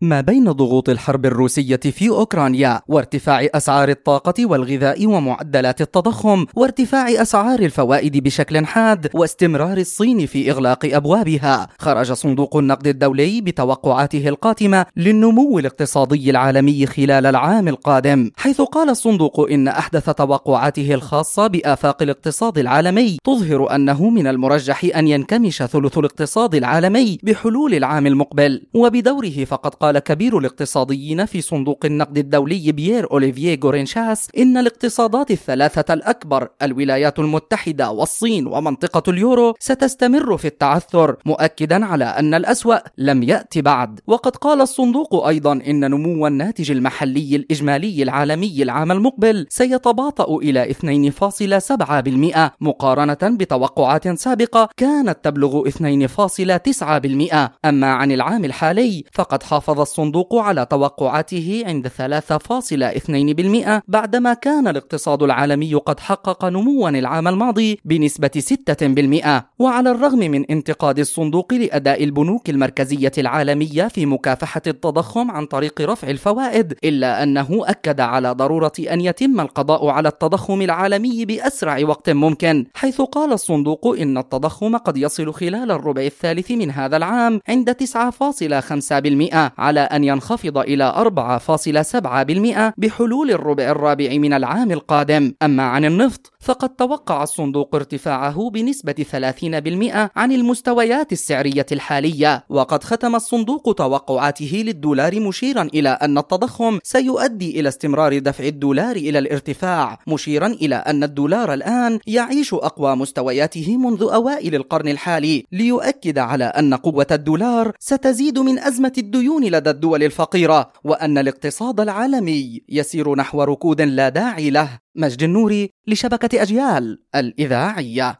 ما بين ضغوط الحرب الروسية في أوكرانيا وارتفاع أسعار الطاقة والغذاء ومعدلات التضخم وارتفاع أسعار الفوائد بشكل حاد واستمرار الصين في إغلاق أبوابها خرج صندوق النقد الدولي بتوقعاته القاتمة للنمو الاقتصادي العالمي خلال العام القادم حيث قال الصندوق إن أحدث توقعاته الخاصة بآفاق الاقتصاد العالمي تظهر أنه من المرجح أن ينكمش ثلث الاقتصاد العالمي بحلول العام المقبل وبدوره فقد قال كبير الاقتصاديين في صندوق النقد الدولي بيير أوليفييه غورينشاس إن الاقتصادات الثلاثة الأكبر الولايات المتحدة والصين ومنطقة اليورو ستستمر في التعثر مؤكدا على أن الأسوأ لم يأتي بعد. وقد قال الصندوق أيضا إن نمو الناتج المحلي الإجمالي العالمي العام المقبل سيتباطأ إلى 2.7% مقارنة بتوقعات سابقة كانت تبلغ 2.9% أما عن العام الحالي فقد حافظ حافظ الصندوق على توقعاته عند 3.2% بعدما كان الاقتصاد العالمي قد حقق نموا العام الماضي بنسبة 6% وعلى الرغم من انتقاد الصندوق لأداء البنوك المركزية العالمية في مكافحة التضخم عن طريق رفع الفوائد إلا أنه أكد على ضرورة أن يتم القضاء على التضخم العالمي بأسرع وقت ممكن حيث قال الصندوق إن التضخم قد يصل خلال الربع الثالث من هذا العام عند 9.5% على أن ينخفض إلى 4.7% بحلول الربع الرابع من العام القادم. أما عن النفط فقد توقع الصندوق ارتفاعه بنسبة 30% عن المستويات السعرية الحالية. وقد ختم الصندوق توقعاته للدولار مشيرا إلى أن التضخم سيؤدي إلى استمرار دفع الدولار إلى الارتفاع مشيرا إلى أن الدولار الآن يعيش أقوى مستوياته منذ أوائل القرن الحالي ليؤكد على أن قوة الدولار ستزيد من أزمة الديون لدى الدول الفقيرة وأن الاقتصاد العالمي يسير نحو ركود لا داعي له مجد النوري لشبكة أجيال الإذاعية.